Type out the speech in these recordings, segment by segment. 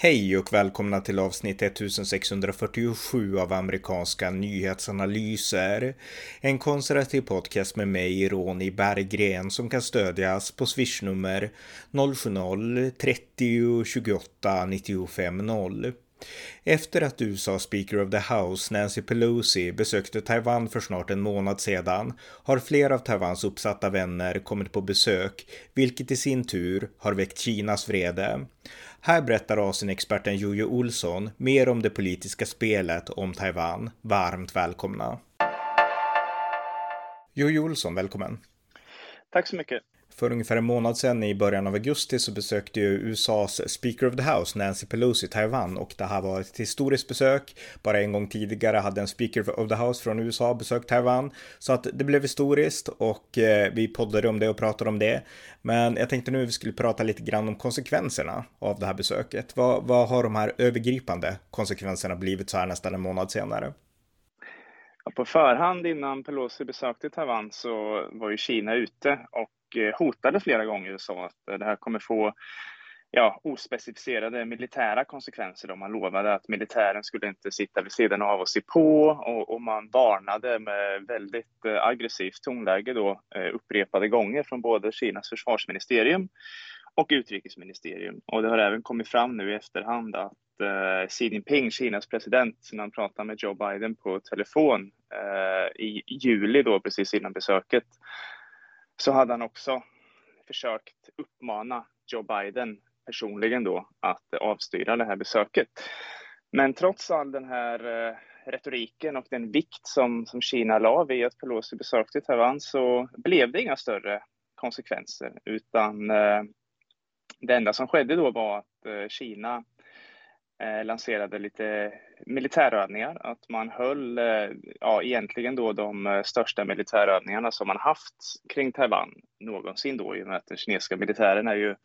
Hej och välkomna till avsnitt 1647 av amerikanska nyhetsanalyser. En konservativ podcast med mig, Ronny Berggren, som kan stödjas på swishnummer 070-30 28 95 0. Efter att USA Speaker of the House Nancy Pelosi besökte Taiwan för snart en månad sedan har flera av Taiwans uppsatta vänner kommit på besök, vilket i sin tur har väckt Kinas vrede. Här berättar Asienexperten Jojo Olsson mer om det politiska spelet om Taiwan. Varmt välkomna! Jojo Olsson, välkommen! Tack så mycket! För ungefär en månad sedan i början av augusti så besökte ju USAs Speaker of the House Nancy Pelosi Taiwan och det här var ett historiskt besök. Bara en gång tidigare hade en Speaker of the House från USA besökt Taiwan så att det blev historiskt och eh, vi poddade om det och pratade om det. Men jag tänkte nu vi skulle prata lite grann om konsekvenserna av det här besöket. Vad, vad har de här övergripande konsekvenserna blivit så här nästan en månad senare? På förhand innan Pelosi besökte Taiwan så var ju Kina ute och Eh, hotade flera gånger och sa att eh, det här kommer få ja, ospecificerade militära konsekvenser. Då. Man lovade att militären skulle inte sitta vid sidan av och se på och, och man varnade med väldigt eh, aggressivt tonläge då, upprepade gånger från både Kinas försvarsministerium och utrikesministerium. Och det har även kommit fram nu i efterhand att eh, Xi Jinping, Kinas president, när han pratade med Joe Biden på telefon eh, i juli då precis innan besöket, så hade han också försökt uppmana Joe Biden personligen då att avstyra det här besöket. Men trots all den här eh, retoriken och den vikt som, som Kina la vid att Pelosi besökte Taiwan så blev det inga större konsekvenser utan eh, det enda som skedde då var att eh, Kina eh, lanserade lite militärövningar, att man höll eh, ja, egentligen då de eh, största militärövningarna som man haft kring Taiwan någonsin då i och med att den kinesiska militären är ju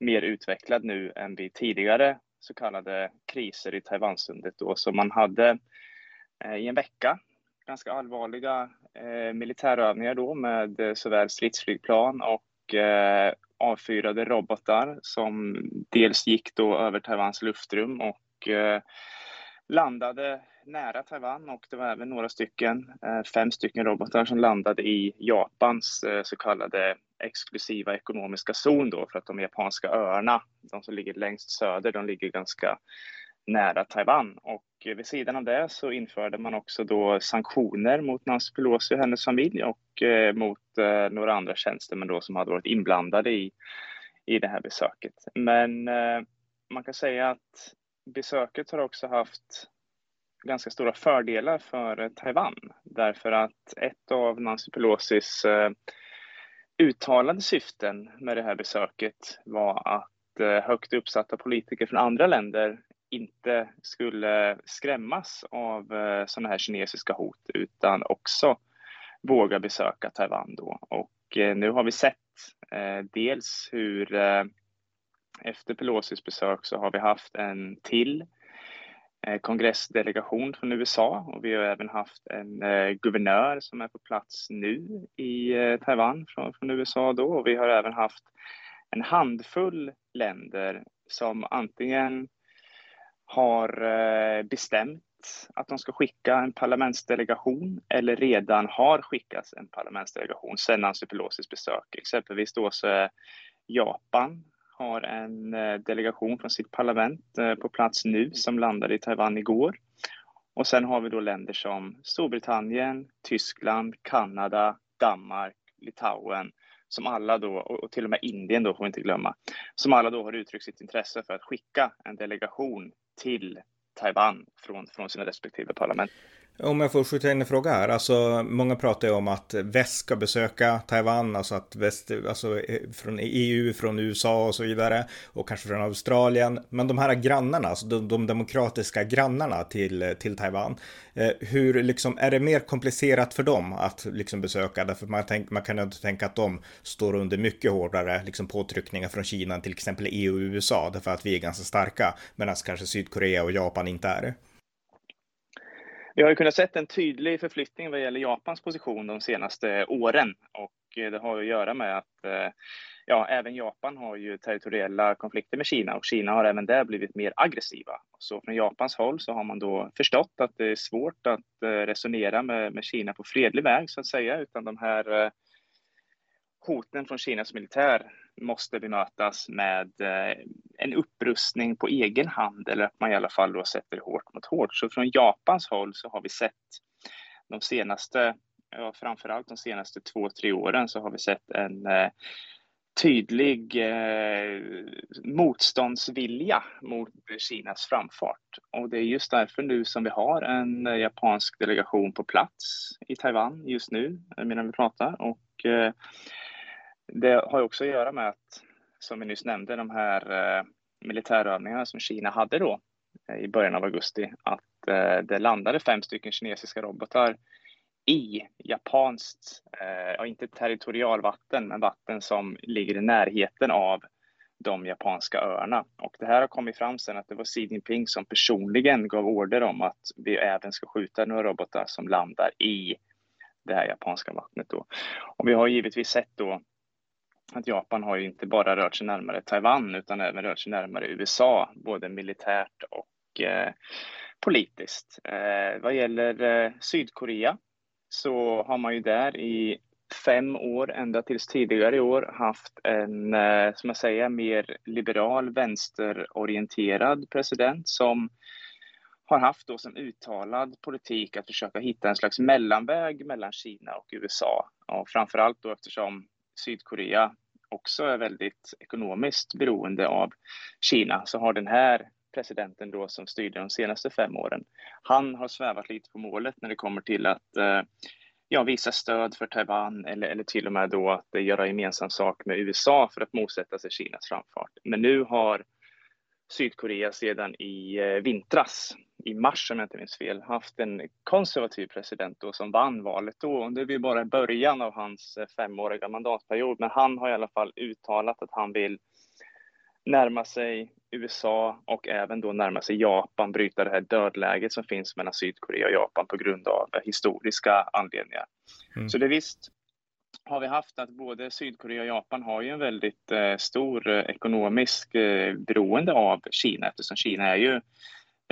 mer utvecklad nu än vid tidigare så kallade kriser i Taiwansundet då, som man hade eh, i en vecka ganska allvarliga eh, militärövningar då med eh, såväl stridsflygplan och eh, avfyrade robotar som dels gick då över Taiwans luftrum och eh, landade nära Taiwan. Och det var även några stycken, eh, fem stycken robotar som landade i Japans eh, så kallade exklusiva ekonomiska zon då för att de japanska öarna, de som ligger längst söder, de ligger ganska nära Taiwan och vid sidan av det så införde man också då sanktioner mot Nancy Pelosi och hennes familj och eh, mot eh, några andra tjänstemän då som hade varit inblandade i, i det här besöket. Men eh, man kan säga att besöket har också haft ganska stora fördelar för Taiwan därför att ett av Nancy Pelosis uttalade syften med det här besöket var att högt uppsatta politiker från andra länder inte skulle skrämmas av eh, sådana här kinesiska hot utan också våga besöka Taiwan då. Och eh, nu har vi sett eh, dels hur efter Pelosis besök så har vi haft en till kongressdelegation från USA och vi har även haft en guvernör som är på plats nu i Taiwan från, från USA då och vi har även haft en handfull länder som antingen har eh, bestämt att de ska skicka en parlamentsdelegation eller redan har skickats en parlamentsdelegation sedan Nancy Pelosis besök. Exempelvis då så är Japan har en eh, delegation från sitt parlament på plats nu som landade i Taiwan igår. Och sen har vi då länder som Storbritannien, Tyskland, Kanada, Danmark, Litauen som alla då, och till och med Indien då får vi inte glömma, som alla då har uttryckt sitt intresse för att skicka en delegation till Taiwan från, från sina respektive parlament. Om jag får skjuta in en fråga här, alltså många pratar ju om att väst ska besöka Taiwan, alltså att väst, alltså eh, från EU, från USA och så vidare och kanske från Australien. Men de här grannarna, alltså de, de demokratiska grannarna till, till Taiwan, eh, hur liksom är det mer komplicerat för dem att liksom besöka? Därför man, tänk, man kan ju inte tänka att de står under mycket hårdare liksom påtryckningar från Kina än till exempel EU och USA, därför att vi är ganska starka, medan kanske Sydkorea och Japan inte är det. Vi har ju kunnat sett en tydlig förflyttning vad gäller Japans position de senaste åren. Och eh, det har att göra med att eh, ja, även Japan har ju territoriella konflikter med Kina. Och Kina har även där blivit mer aggressiva. Så från Japans håll så har man då förstått att det är svårt att eh, resonera med, med Kina på fredlig väg så att säga, utan de här hoten från Kinas militär måste bemötas med eh, en upprustning på egen hand eller att man i alla fall då sätter hårt mot hårt. Så från Japans håll så har vi sett de senaste, ja, framförallt de senaste två, tre åren så har vi sett en eh, tydlig eh, motståndsvilja mot Kinas framfart. Och det är just därför nu som vi har en eh, japansk delegation på plats i Taiwan just nu medan vi pratar. Och eh, det har också att göra med att, som vi nyss nämnde, de här eh, militärövningarna som Kina hade då eh, i början av augusti, att eh, det landade fem stycken kinesiska robotar i japanskt, ja inte territorialvatten, men vatten som ligger i närheten av de japanska öarna. Och det här har kommit fram sen att det var Xi Jinping som personligen gav order om att vi även ska skjuta några robotar som landar i det här japanska vattnet då. Och vi har givetvis sett då att Japan har ju inte bara rört sig närmare Taiwan utan även rört sig närmare USA, både militärt och eh, politiskt. Eh, vad gäller eh, Sydkorea så har man ju där i fem år, ända tills tidigare i år, haft en, eh, som jag säger, mer liberal, vänsterorienterad president som har haft då som uttalad politik att försöka hitta en slags mellanväg mellan Kina och USA. Och framförallt då eftersom Sydkorea också är väldigt ekonomiskt beroende av Kina så har den här presidenten då som styrde de senaste fem åren, han har svävat lite på målet när det kommer till att eh, ja, visa stöd för Taiwan eller, eller till och med då att göra gemensam sak med USA för att motsätta sig Kinas framfart. Men nu har Sydkorea sedan i eh, vintras, i mars om jag inte minns fel, haft en konservativ president då som vann valet då. Det är bara början av hans eh, femåriga mandatperiod, men han har i alla fall uttalat att han vill närma sig USA och även då närma sig Japan, bryta det här dödläget som finns mellan Sydkorea och Japan på grund av historiska anledningar. Mm. Så det är visst har vi haft att både Sydkorea och Japan har ju en väldigt eh, stor eh, ekonomisk eh, beroende av Kina eftersom Kina är ju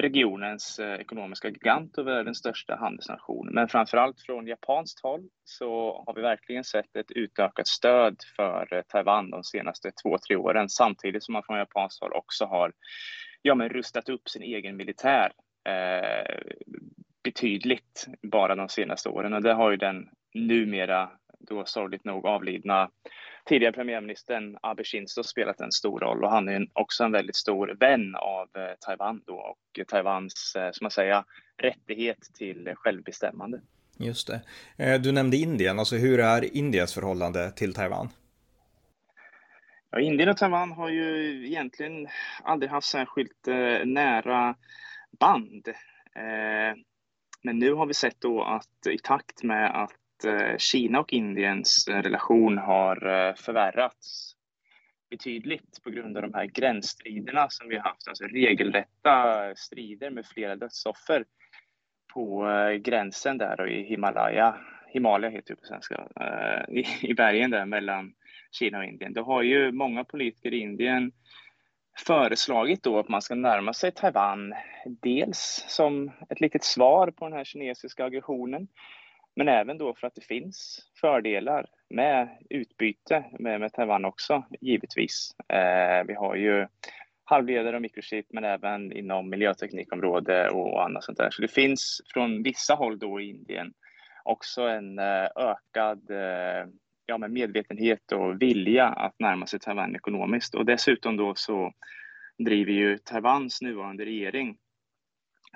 regionens eh, ekonomiska gigant och världens största handelsnation. Men framförallt från japanskt håll så har vi verkligen sett ett utökat stöd för eh, Taiwan de senaste två, tre åren samtidigt som man från japanskt håll också har ja, men rustat upp sin egen militär eh, betydligt bara de senaste åren och det har ju den numera då sorgligt nog avlidna tidigare premiärministern Abe Shinzo spelat en stor roll och han är också en väldigt stor vän av eh, Taiwan då och Taiwans, eh, som man säger, rättighet till självbestämmande. Just det. Eh, du nämnde Indien, alltså hur är Indiens förhållande till Taiwan? Ja, Indien och Taiwan har ju egentligen aldrig haft särskilt nära band. Men nu har vi sett då att i takt med att Eh, Kina och Indiens eh, relation har eh, förvärrats betydligt på grund av de här gränsstriderna som vi har haft, alltså regelrätta strider med flera dödsoffer på eh, gränsen där och i Himalaya, Himalaya heter det på svenska, i bergen där mellan Kina och Indien. Då har ju många politiker i Indien föreslagit då att man ska närma sig Taiwan, dels som ett litet svar på den här kinesiska aggressionen, men även då för att det finns fördelar med utbyte med, med Taiwan också, givetvis. Eh, vi har ju halvledare och mikrochip, men även inom miljöteknikområde och annat sånt där. Så det finns från vissa håll då i Indien också en eh, ökad eh, ja, med medvetenhet och vilja att närma sig Taiwan ekonomiskt. Och dessutom då så driver ju Taiwans nuvarande regering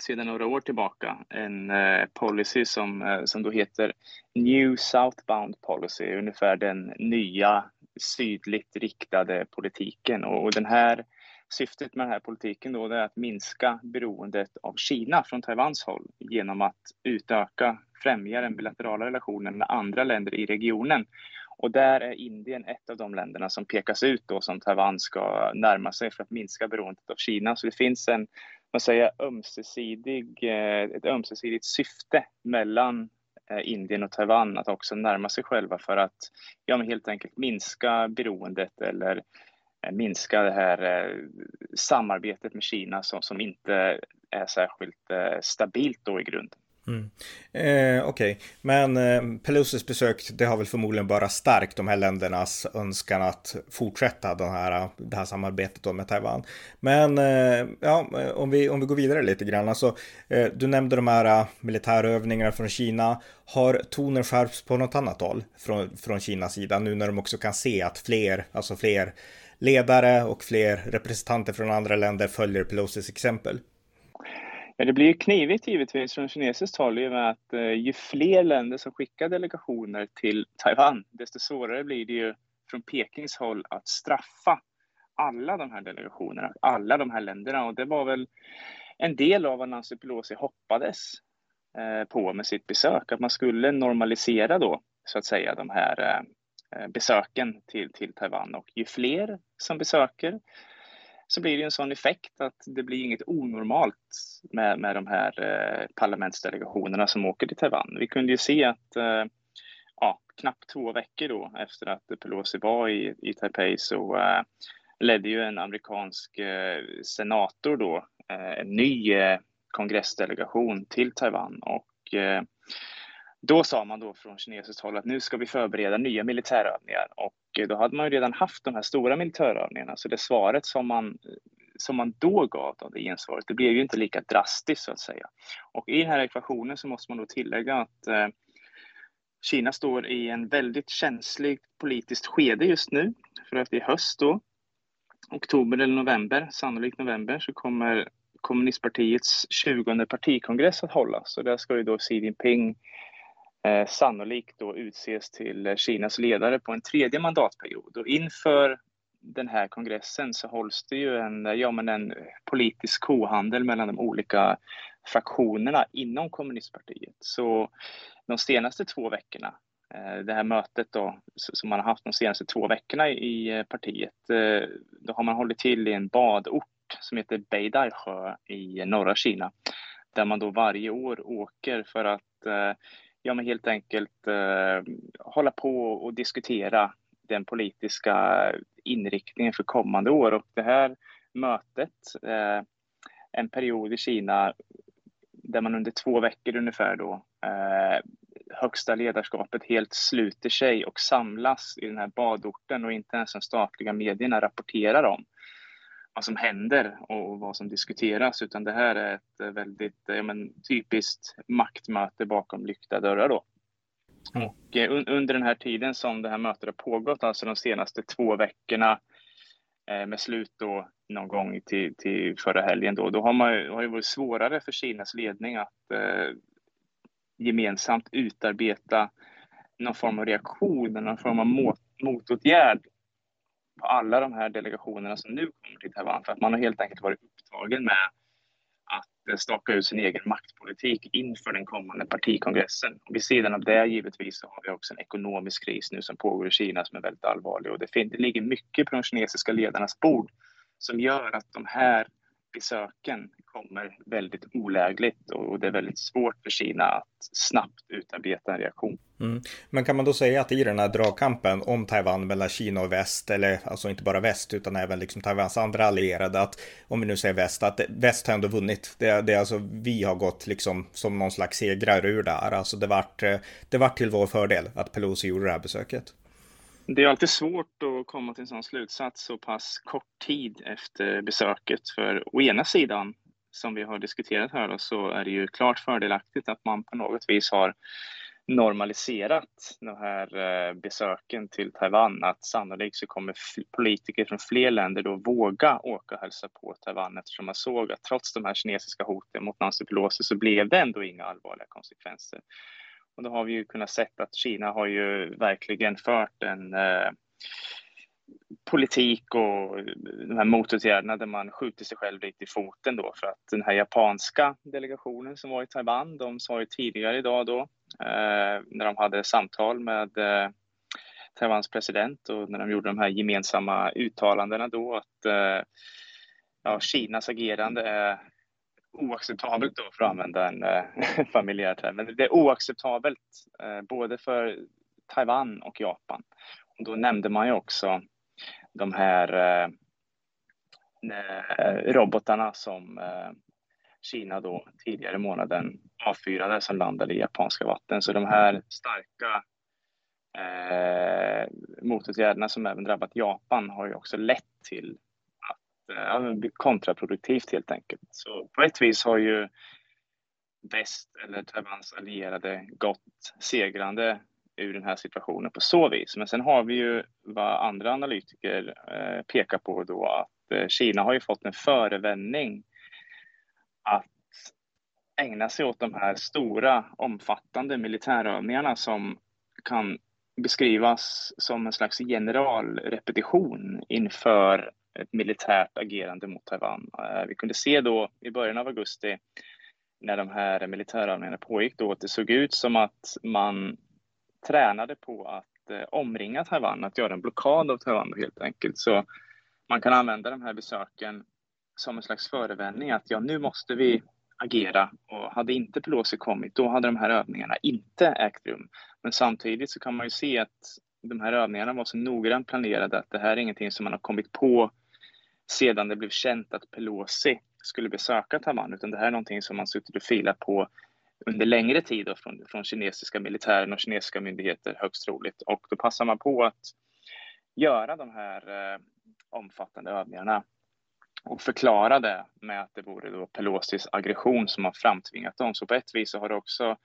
sedan några år tillbaka en eh, policy som, eh, som då heter New Southbound Policy, ungefär den nya sydligt riktade politiken. Och, och den här syftet med den här politiken då är att minska beroendet av Kina från Taiwans håll genom att utöka, främja den bilaterala relationen med andra länder i regionen. Och där är Indien ett av de länderna som pekas ut då som Taiwan ska närma sig för att minska beroendet av Kina. Så det finns en man säga, ömsesidig, eh, ett ömsesidigt syfte mellan eh, Indien och Taiwan att också närma sig själva för att ja, men helt enkelt minska beroendet eller eh, minska det här samarbetet med Kina som, som inte är särskilt stabilt då i grunden. Mm. Eh, Okej, okay. men eh, Pelosis besök, det har väl förmodligen bara stärkt de här ländernas önskan att fortsätta den här, det här samarbetet då med Taiwan. Men eh, ja, om vi, om vi går vidare lite grann, alltså, eh, du nämnde de här eh, militärövningarna från Kina. Har tonen skärpts på något annat håll från, från Kinas sida nu när de också kan se att fler, alltså fler ledare och fler representanter från andra länder följer Pelosis exempel? Ja, det blir ju knivigt givetvis från kinesiskt håll i och med att eh, ju fler länder som skickar delegationer till Taiwan, desto svårare blir det ju från Pekings håll att straffa alla de här delegationerna, alla de här länderna. Och det var väl en del av vad Nancy Pelosi hoppades eh, på med sitt besök, att man skulle normalisera då, så att säga, de här eh, eh besöken till, till Taiwan. Och ju fler som besöker, så blir det en sån effekt att det blir inget onormalt med, med de här eh, parlamentsdelegationerna som åker till Taiwan. Vi kunde ju se att eh, ja, knappt två veckor då efter att Pelosi var i, i Taipei så eh, ledde ju en amerikansk eh, senator då eh, en ny eh, kongressdelegation till Taiwan och då sa man då från kinesiskt håll att nu ska vi förbereda nya militärövningar och då hade man ju redan haft de här stora militärövningarna. Så det svaret som man som man då gav då, det gensvaret, det blev ju inte lika drastiskt så att säga. Och i den här ekvationen så måste man då tillägga att eh, Kina står i en väldigt känslig politiskt skede just nu. För att i höst då, oktober eller november, sannolikt november, så kommer kommunistpartiets 20 partikongress att hållas och där ska ju då Xi Jinping eh, sannolikt då utses till eh, Kinas ledare på en tredje mandatperiod. Och inför den här kongressen så hålls det ju en, ja, men en politisk kohandel mellan de olika fraktionerna inom kommunistpartiet. Så de senaste två veckorna, eh, det här mötet då, som man har haft de senaste två veckorna i eh, partiet, eh, då har man hållit till i en badort som heter Beidaisjö i norra Kina, där man då varje år åker för att eh, ja, men helt enkelt eh, hålla på och diskutera den politiska inriktningen för kommande år. Och det här mötet, eh, en period i Kina där man under två veckor ungefär då eh, högsta ledarskapet helt sluter sig och samlas i den här badorten och inte ens de statliga medierna rapporterar om vad som händer och vad som diskuteras, utan det här är ett väldigt ja, men, typiskt maktmöte bakom lyckta dörrar. Då. Mm. Och eh, un under den här tiden som det här mötet har pågått, alltså de senaste två veckorna eh, med slut då någon gång till, till förra helgen, då, då har, man, har det varit svårare för Kinas ledning att eh, gemensamt utarbeta någon form av reaktion, någon form av mot, motåtgärd på alla de här delegationerna som nu kommer till Taiwan för att man har helt enkelt varit upptagen med att eh, staka ut sin egen maktpolitik inför den kommande partikongressen. Och vid sidan av det givetvis så har vi också en ekonomisk kris nu som pågår i Kina som är väldigt allvarlig och det, det ligger mycket på de kinesiska ledarnas bord som gör att de här besöken kommer väldigt olägligt och det är väldigt svårt för Kina att snabbt utarbeta en reaktion. Mm. Men kan man då säga att i den här dragkampen om Taiwan mellan Kina och väst, eller alltså inte bara väst utan även liksom Taiwans andra allierade, att om vi nu säger väst, att väst har ändå vunnit. Det, det är alltså vi har gått liksom som någon slags segrare ur det här. Alltså det vart, eh, det vart till vår fördel att Pelosi gjorde det här besöket. Det är alltid svårt att komma till en sån slutsats så pass kort tid efter besöket. För å ena sidan, som vi har diskuterat här, då, så är det ju klart fördelaktigt att man på något vis har normaliserat de här eh, besöken till Taiwan. Att sannolikt så kommer politiker från fler länder då våga åka och hälsa på Taiwan eftersom man såg att trots de här kinesiska hoten mot Nancy Pelosi så blev det ändå inga allvarliga konsekvenser. Och då har vi ju kunnat se att Kina har ju verkligen fört en eh, politik och de här motåtgärderna där man skjuter sig själv lite i foten då. För att den här japanska delegationen som var i Taiwan, de sa ju tidigare idag då eh, när de hade samtal med eh, Taiwans president och när de gjorde de här gemensamma uttalandena då att eh, ja, Kinas agerande är oacceptabelt då för att använda en äh, familjär term. Men det är oacceptabelt äh, både för Taiwan och Japan. Och då nämnde man ju också de här äh, robotarna som Kina då tidigare i månaden avfyrade som landade i japanska vatten. Så de här starka eh, motåtgärderna som även drabbat Japan har ju också lett till Eh, ja, kontraproduktivt helt enkelt. Så på ett vis har ju väst eller Taiwans allierade gått segrande ur den här situationen på så vis. Men sen har vi ju vad andra analytiker eh, pekar på då att eh, Kina har ju fått en förevändning att ägna sig åt de här stora omfattande militärövningarna som kan beskrivas som en slags generalrepetition inför ett militärt agerande mot Taiwan. Eh, vi kunde se då i början av augusti när de här militärövningarna pågick då att det såg ut som att man tränade på att eh, omringa Taiwan, att göra en blockad av Taiwan helt enkelt. Så man kan använda de här besöken som en slags förevändning att ja, nu måste vi agera och hade inte Pelosi kommit, då hade de här övningarna inte ägt rum. Men samtidigt så kan man ju se att de här övningarna var så noggrant planerade att det här är ingenting som man har kommit på sedan det blev känt att Pelosi skulle besöka Taiwan, utan det här är någonting som man suttit och filat på under längre tid då, från, från kinesiska militären och kinesiska myndigheter högst troligt. Och då passar man på att göra de här eh, omfattande övningarna och förklara det med att det vore då Pelosis aggression som har framtvingat dem. Så på ett vis så har det också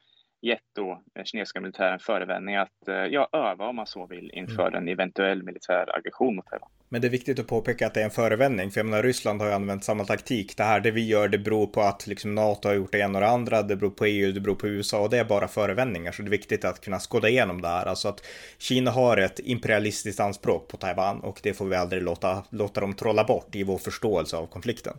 gett då den kinesiska militären förevändning att eh, ja, öva om man så vill inför mm. en eventuell militär aggression mot Taiwan. Men det är viktigt att påpeka att det är en förevändning, för jag menar Ryssland har ju använt samma taktik. Det här det vi gör, det beror på att liksom NATO har gjort det ena och det andra, det beror på EU, det beror på USA och det är bara förevändningar. Så det är viktigt att kunna skåda igenom det här. Alltså att Kina har ett imperialistiskt anspråk på Taiwan och det får vi aldrig låta, låta dem trolla bort i vår förståelse av konflikten.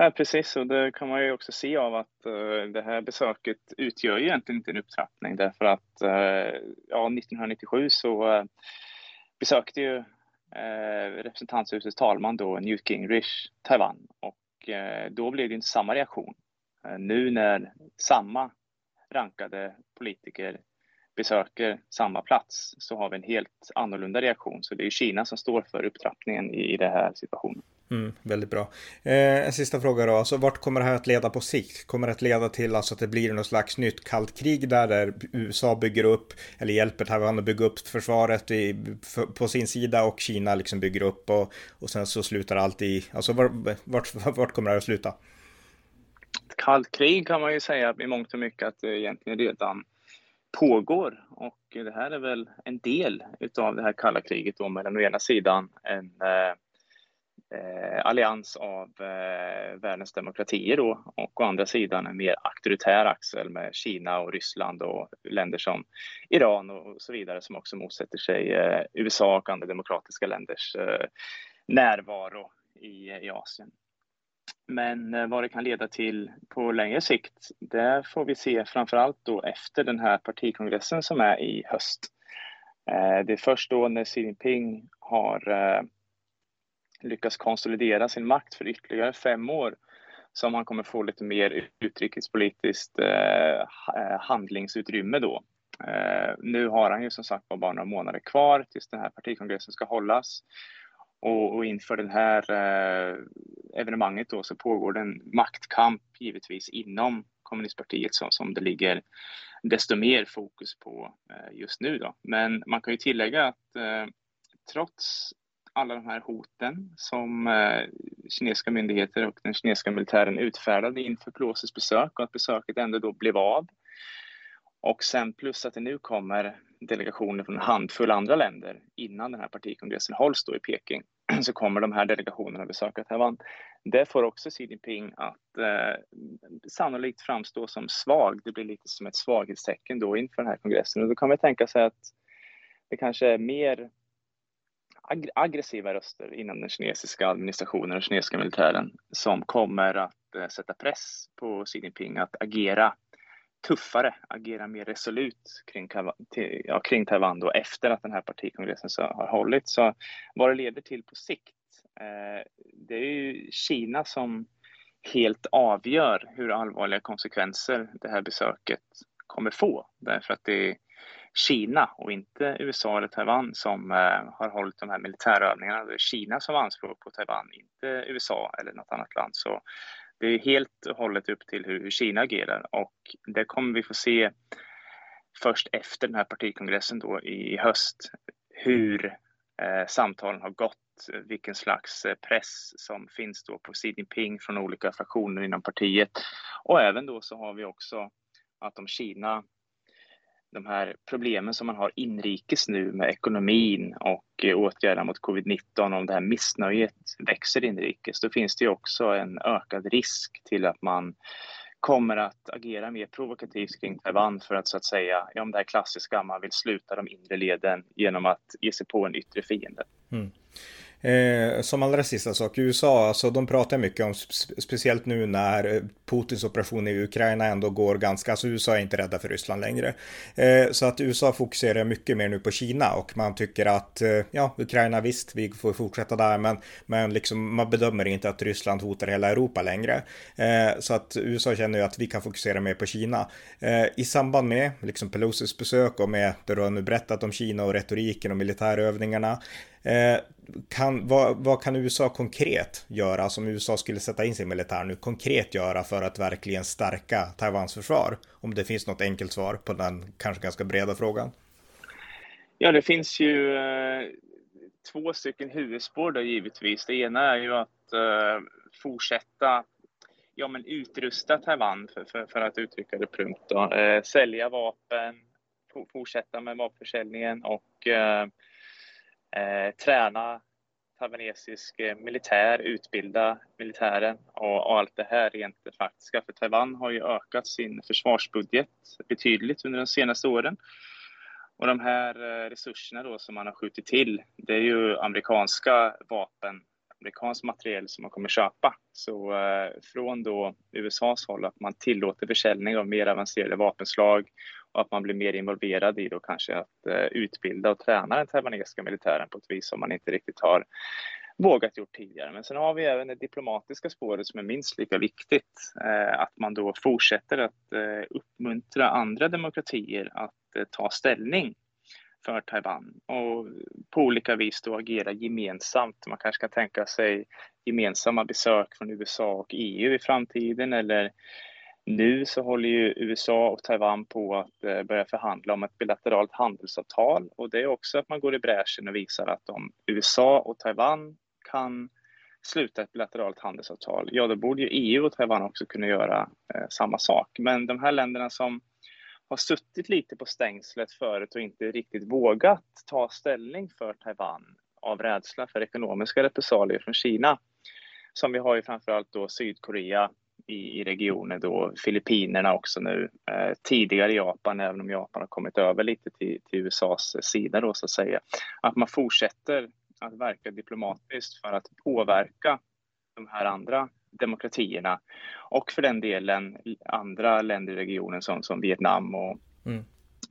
Ja, precis, och det kan man ju också se av att uh, det här besöket utgör ju egentligen inte en upptrappning därför att uh, ja, 1997 så uh, besökte ju representanthusets talman då Newt Gingrich Taiwan och då blev det inte samma reaktion. nu när samma rankade politiker besöker samma plats så har vi en helt annorlunda reaktion. Så det är Kina som står för upptrappningen i, i den här situationen. Mm, väldigt bra. Eh, en sista fråga då, alltså vart kommer det här att leda på sikt? Kommer det att leda till alltså att det blir något slags nytt kallt krig där, där USA bygger upp eller hjälper Taiwan att bygga upp försvaret i, för, på sin sida och Kina liksom bygger upp och, och sen så slutar allt i, alltså vart, vart, vart kommer det här att sluta? Ett kallt krig kan man ju säga i mångt och mycket att det egentligen redan pågår och det här är väl en del utav det här kalla kriget då mellan å ena sidan en eh, eh, allians av eh, världens demokratier då och å andra sidan en mer auktoritär axel med Kina och Ryssland och länder som Iran och så vidare som också motsätter sig eh, USA och andra demokratiska länders eh, närvaro i, i Asien. Men eh, vad det kan leda till på längre sikt, det får vi se framför allt då efter den här partikongressen som är i höst. Eh, det är först då när Xi Jinping har eh, lyckas konsolidera sin makt för ytterligare fem år som han kommer få lite mer utrikespolitiskt eh, eh, handlingsutrymme då. Eh, nu har han ju som sagt bara några månader kvar tills den här partikongressen ska hållas. Och, och inför det här eh, evenemanget då så pågår det en maktkamp givetvis inom kommunistpartiet som, som det ligger desto mer fokus på eh, just nu. Då. Men man kan ju tillägga att eh, trots alla de här hoten som eh, kinesiska myndigheter och den kinesiska militären utfärdade inför Pelosi's besök och att besöket ändå då blev av. Och sen plus att det nu kommer delegationer från en handfull andra länder innan den här partikongressen hålls då i Peking så kommer de här delegationerna besöka Taiwan. Det får också Xi Jinping att eh, sannolikt framstå som svag. Det blir lite som ett svaghetstecken då inför den här kongressen och då kan man tänka sig att det kanske är mer ag aggressiva röster inom den kinesiska administrationen och kinesiska militären som kommer att eh, sätta press på Xi Jinping att agera tuffare, agera mer resolut kring, till, ja, kring Taiwan då efter att den här partikongressen så har hållits. Så vad det leder till på sikt, eh, det är ju Kina som helt avgör hur allvarliga konsekvenser det här besöket kommer få. Därför att det är Kina och inte USA eller Taiwan som eh, har hållit de här militärövningarna. Det är Kina som har anspråk på Taiwan, inte USA eller något annat land. Så det är helt och hållet upp till hur Kina agerar och det kommer vi få se först efter den här partikongressen då i höst hur eh, samtalen har gått, vilken slags eh, press som finns då på Xi Jinping från olika fraktioner inom partiet. Och även då så har vi också att om Kina de här problemen som man har inrikes nu med ekonomin och eh, åtgärder mot covid-19, om det här missnöjet växer inrikes, då finns det ju också en ökad risk till att man kommer att agera mer provokativt kring Taiwan för att så att säga, ja, om det här klassiska, man vill sluta de inre leden genom att ge sig på en yttre fiende. Mm. Eh, som allra sista alltså, sak, USA, alltså de pratar mycket om, speciellt nu när eh, Putins operation i Ukraina ändå går ganska, alltså USA är inte rädda för Ryssland längre. Eh, så att USA fokuserar mycket mer nu på Kina och man tycker att, eh, ja, Ukraina visst, vi får fortsätta där, men, men liksom man bedömer inte att Ryssland hotar hela Europa längre. Eh, så att USA känner ju att vi kan fokusera mer på Kina. Eh, I samband med liksom Pelosis besök och med det du har nu berättat om Kina och retoriken och militärövningarna, Eh, kan, vad, vad, kan USA konkret göra som USA skulle sätta in sin militär nu konkret göra för att verkligen stärka Taiwans försvar? Om det finns något enkelt svar på den kanske ganska breda frågan. Ja, det finns ju eh, två stycken huvudspår då givetvis. Det ena är ju att eh, fortsätta ja, men utrusta Taiwan för, för, för att uttrycka det plumpt. Eh, sälja vapen, fortsätta med vapenförsäljningen och eh, eh, träna taiwanesisk eh, militär, utbilda militären och, och, allt det här rent faktiska. För Taiwan har ju ökat sin försvarsbudget betydligt under de senaste åren. Och de här eh, resurserna då som man har skjutit till, det är ju amerikanska vapen, amerikansk materiel som man kommer köpa. Så eh, från då USAs håll att man tillåter försäljning av mer avancerade vapenslag och att man blir mer involverad i då kanske att eh, utbilda och träna den taiwanesiska militären på ett vis som man inte riktigt har vågat gjort tidigare. Men sen har vi även det diplomatiska spåret som är minst lika viktigt. Eh, att man då fortsätter att eh, uppmuntra andra demokratier att ta ställning för Taiwan och på olika vis då agera gemensamt. Man kanske kan tänka sig gemensamma besök från USA och EU i framtiden eller nu så håller ju USA och Taiwan på att eh, börja förhandla om ett bilateralt handelsavtal och det är också att man går i bräschen och visar att om USA och Taiwan kan sluta ett bilateralt handelsavtal, ja då borde ju EU och Taiwan också kunna göra eh, samma sak. Men de här länderna som har suttit lite på stängslet förut och inte riktigt vågat ta ställning för Taiwan av rädsla för ekonomiska repressalier från Kina, som vi har ju framförallt då Sydkorea, i, i regionen då, Filippinerna också nu, eh, tidigare Japan, även om Japan har kommit över lite till, till USAs sida då så att säga, att man fortsätter att verka diplomatiskt för att påverka de här andra demokratierna. Och för den delen andra länder i regionen som, som Vietnam och mm.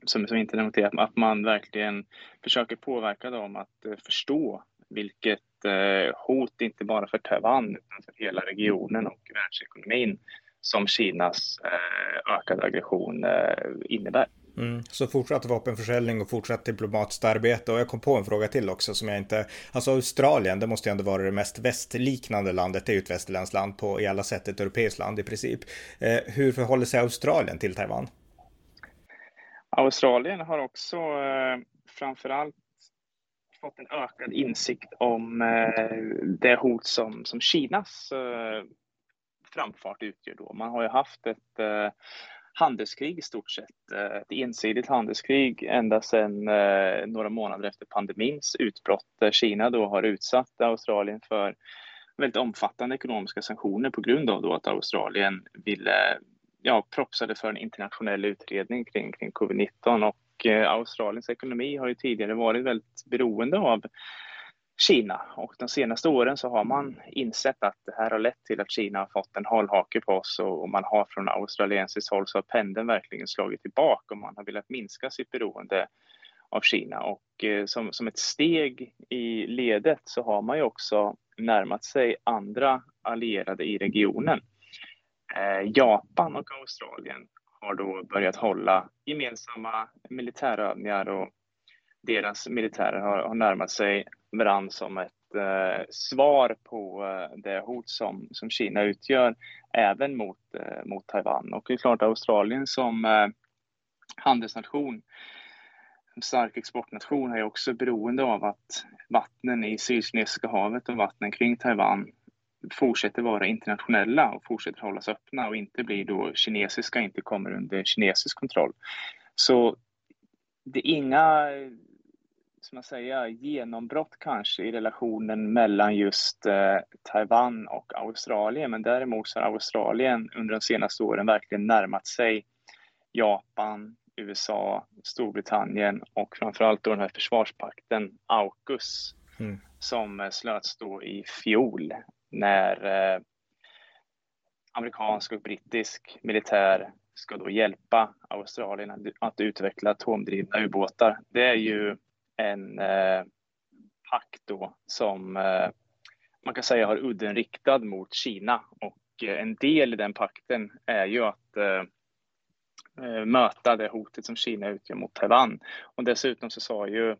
som, som inte demokratier, att man verkligen försöker påverka dem att eh, förstå vilket eh, hot inte bara för Taiwan utan för hela regionen och världsekonomin som Kinas eh, ökade aggression eh, innebär. Mm, så fortsatt vapenförsäljning och fortsatt diplomatiskt arbete. Och jag kom på en fråga till också som jag inte... Alltså Australien, det måste ju ändå vara det mest västliknande landet. Det är ju ett västerländskt land på i alla sätt, ett europeiskt land i princip. Eh, hur förhåller sig Australien till Taiwan? Australien har också eh, framförallt fått en ökad insikt om eh, det hot som, som Kinas eh, framfart utgör. Då. Man har ju haft ett eh, handelskrig i stort sett, eh, ett ensidigt handelskrig ända sedan eh, några månader efter pandemins utbrott där Kina då har utsatt Australien för väldigt omfattande ekonomiska sanktioner på grund av då att Australien ville ja, propsade för en internationell utredning kring, kring covid-19 och och eh, Australiens ekonomi har ju tidigare varit väldigt beroende av Kina. Och de senaste åren så har man insett att det här har lett till att Kina har fått en hållhake på oss och man har från australiensiskt håll så har pendeln verkligen slagit tillbaka och man har velat minska sitt beroende av Kina. Och eh, som, som ett steg i ledet så har man ju också närmat sig andra allierade i regionen. Eh, Japan och Australien har då börjat hålla gemensamma militärövningar och deras militärer har, har närmat sig varandra som ett eh, svar på eh, det hot som, som Kina utgör även mot, eh, mot Taiwan. Och det är klart Australien som eh, handelsnation, en stark exportnation, är också beroende av att vattnen i Sydkinesiska havet och vattnen kring Taiwan fortsätter vara internationella och fortsätter hållas öppna och inte blir då kinesiska, inte kommer under kinesisk kontroll. Så det är inga som man säga, genombrott kanske i relationen mellan just eh, Taiwan och Australien. Men däremot så har Australien under de senaste åren verkligen närmat sig Japan, USA, Storbritannien och framförallt då den här försvarspakten AUKUS mm. som eh, slöts då i fjol när eh, amerikansk och brittisk militär ska då hjälpa Australien att, utveckla atomdrivna ubåtar. Det är ju en eh, pakt då som eh, man kan säga har udden riktad mot Kina och eh, en del i den pakten är ju att eh, eh möta det hotet som Kina utgör mot Taiwan. Och dessutom så sa ju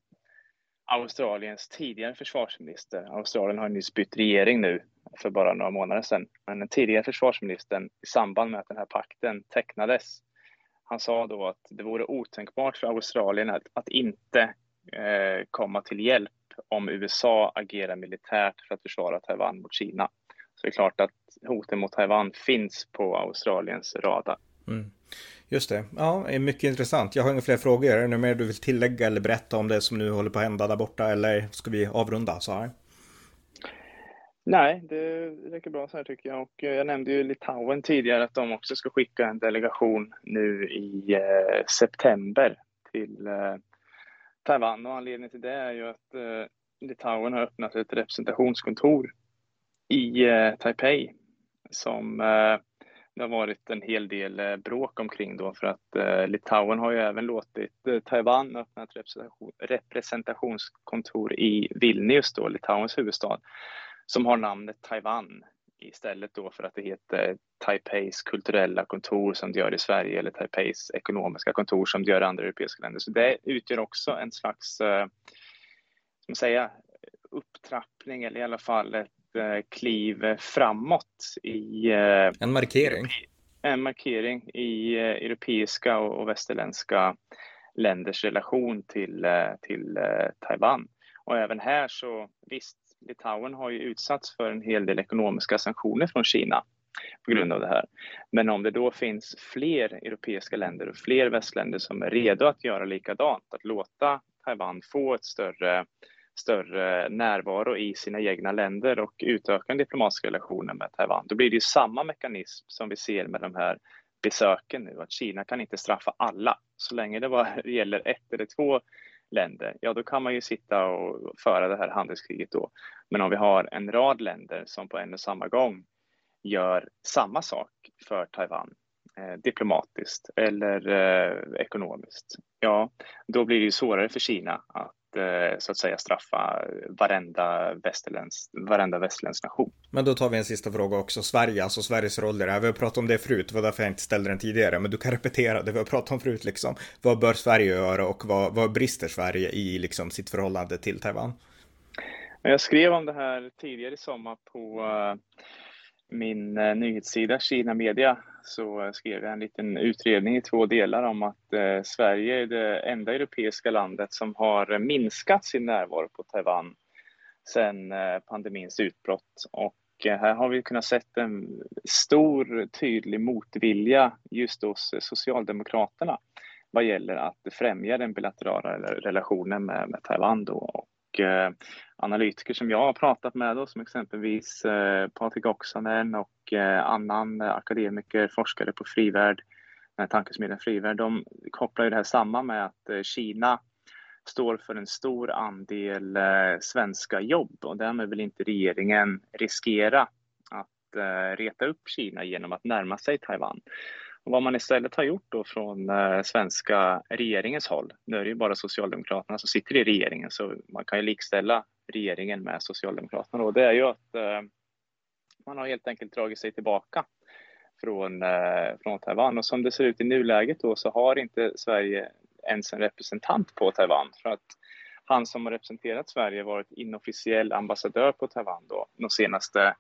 Australiens tidigare försvarsminister, Australien har nyss bytt regering nu för bara några månader sedan, men den tidigare försvarsministern i samband med att den här pakten tecknades, han sa då att det vore otänkbart för Australien att, att inte eh, komma till hjälp om USA agerar militärt för att försvara Taiwan mot Kina. Så det är klart att hoten mot Taiwan finns på Australiens radar. Mm. Just det. Ja, är mycket intressant. Jag har inga fler frågor. Är det något mer du vill tillägga eller berätta om det som nu håller på att hända där borta eller ska vi avrunda så här? Nej, det räcker bra så här tycker jag. Och eh, jag nämnde ju Litauen tidigare att de också ska skicka en delegation nu i eh, september till eh, Taiwan och anledningen till det är ju att eh, Litauen har öppnat ett representationskontor i eh, Taipei som eh, det har varit en hel del eh, bråk omkring då för att eh, Litauen har ju även låtit eh, Taiwan öppna ett representation, representationskontor i Vilnius då, Litauens huvudstad, som har namnet Taiwan istället då för att det heter Taipeis kulturella kontor som det gör i Sverige eller Taipeis ekonomiska kontor som det gör i andra europeiska länder. Så det utgör också en slags, eh, ska man säga, upptrappning eller i alla fall ett kliv framåt i eh, en markering. En markering i europeiska och västerländska länders relation till, till Taiwan. Och även här så visst, Litauen har ju utsatts för en hel del ekonomiska sanktioner från Kina på grund av det här. Men om det då finns fler europeiska länder och fler västländer som är redo att göra likadant, att låta Taiwan få ett större, större närvaro i sina egna länder och utöka den diplomatiska relationen med Taiwan, då blir det ju samma mekanism som vi ser med de här besöken nu, att Kina kan inte straffa alla. Så länge det bara gäller ett eller två länder, ja då kan man ju sitta och föra det här handelskriget då. Men om vi har en rad länder som på en och samma gång gör samma sak för Taiwan eh, diplomatiskt eller eh, ekonomiskt, ja då blir det ju svårare för Kina att så att säga straffa varenda, västerländsk, varenda västerländsk nation. Men då tar vi en sista fråga också. Sverige, alltså Sveriges roll i det här. Vi har pratat om det förut, det var därför jag inte ställde den tidigare. Men du kan repetera det vi har pratat om förut liksom. Vad bör Sverige göra och vad, vad brister Sverige i liksom sitt förhållande till Taiwan? Jag skrev om det här tidigare i sommar på uh, min uh, nyhetssida Kina Media så skrev jag en liten utredning i två delar om att eh, Sverige är det enda europeiska landet som har minskat sin närvaro på Taiwan sedan eh, pandemins utbrott. Och eh, här har vi kunnat se en stor tydlig motvilja just hos Socialdemokraterna vad gäller att främja den bilaterala relationen med, med Taiwan. Då. Och, eh, analytiker som jag har pratat med, då, som exempelvis eh, Patrik Oksanen och eh, annan eh, akademiker, forskare på Frivärd, tankesmedjan Frivärd, de kopplar ju det här samman med att eh, Kina står för en stor andel eh, svenska jobb och därmed vill inte regeringen riskera att eh, reta upp Kina genom att närma sig Taiwan. Vad man istället har gjort då från eh, svenska regeringens håll, nu är det ju bara Socialdemokraterna som sitter i regeringen så man kan ju likställa regeringen med Socialdemokraterna då, det är ju att eh, man har helt enkelt dragit sig tillbaka från, eh, från Taiwan. Och som det ser ut i nuläget då så har inte Sverige ens en representant på Taiwan. För att han som har representerat Sverige varit inofficiell ambassadör på Taiwan då, de senaste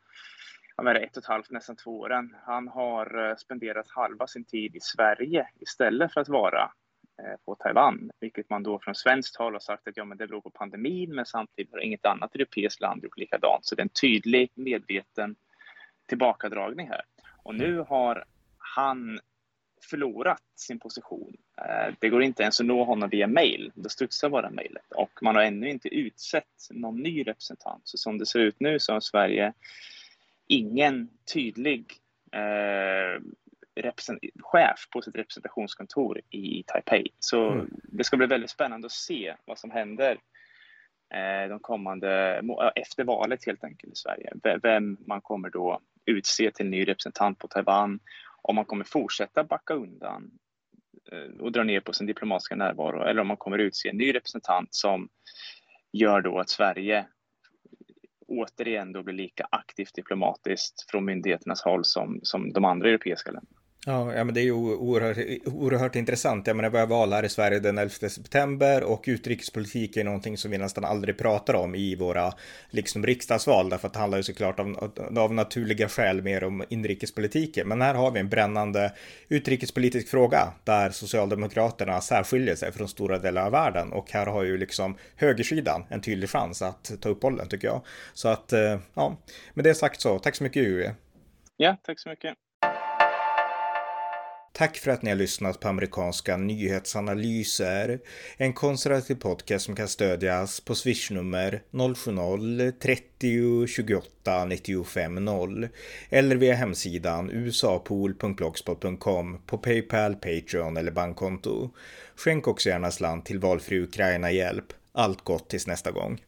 ja, ett och ett halvt, nästan två åren. Han har spenderat halva sin tid i Sverige istället för att vara Eh, på Taiwan, vilket man då från svenskt håll har sagt att ja, men det beror på pandemin, men samtidigt har inget annat europeiskt land gjort likadant. Så det är en tydlig, medveten tillbakadragning här. Och nu har han förlorat sin position. Eh, det går inte ens att nå honom via mail. Det studsar bara mejlet och man har ännu inte utsett någon ny representant. Så som det ser ut nu så har Sverige ingen tydlig eh, chef på sitt representationskontor i Taipei. Så mm. det ska bli väldigt spännande att se vad som händer eh, de kommande, efter valet helt enkelt i Sverige. Vem man kommer då utse till ny representant på Taiwan, om man kommer fortsätta backa undan eh, och dra ner på sin diplomatiska närvaro eller om man kommer utse en ny representant som gör då att Sverige återigen då blir lika aktivt diplomatiskt från myndigheternas håll som, som de andra europeiska länderna. Ja, ja, men det är ju oerhört, oerhört intressant. Jag menar, vi har val här i Sverige den 11 september och utrikespolitik är någonting som vi nästan aldrig pratar om i våra liksom riksdagsval, därför att det handlar ju såklart av, av naturliga skäl mer om inrikespolitiken. Men här har vi en brännande utrikespolitisk fråga där Socialdemokraterna särskiljer sig från stora delar av världen och här har ju liksom högersidan en tydlig chans att ta upp bollen tycker jag. Så att, eh, ja, med det sagt så, tack så mycket Ue. Ja, tack så mycket. Tack för att ni har lyssnat på amerikanska nyhetsanalyser. En konservativ podcast som kan stödjas på swishnummer 070-30 28 95 0 eller via hemsidan usapool.blogspot.com på Paypal, Patreon eller bankkonto. Skänk också gärna slant till valfri Ukraina-hjälp. Allt gott tills nästa gång.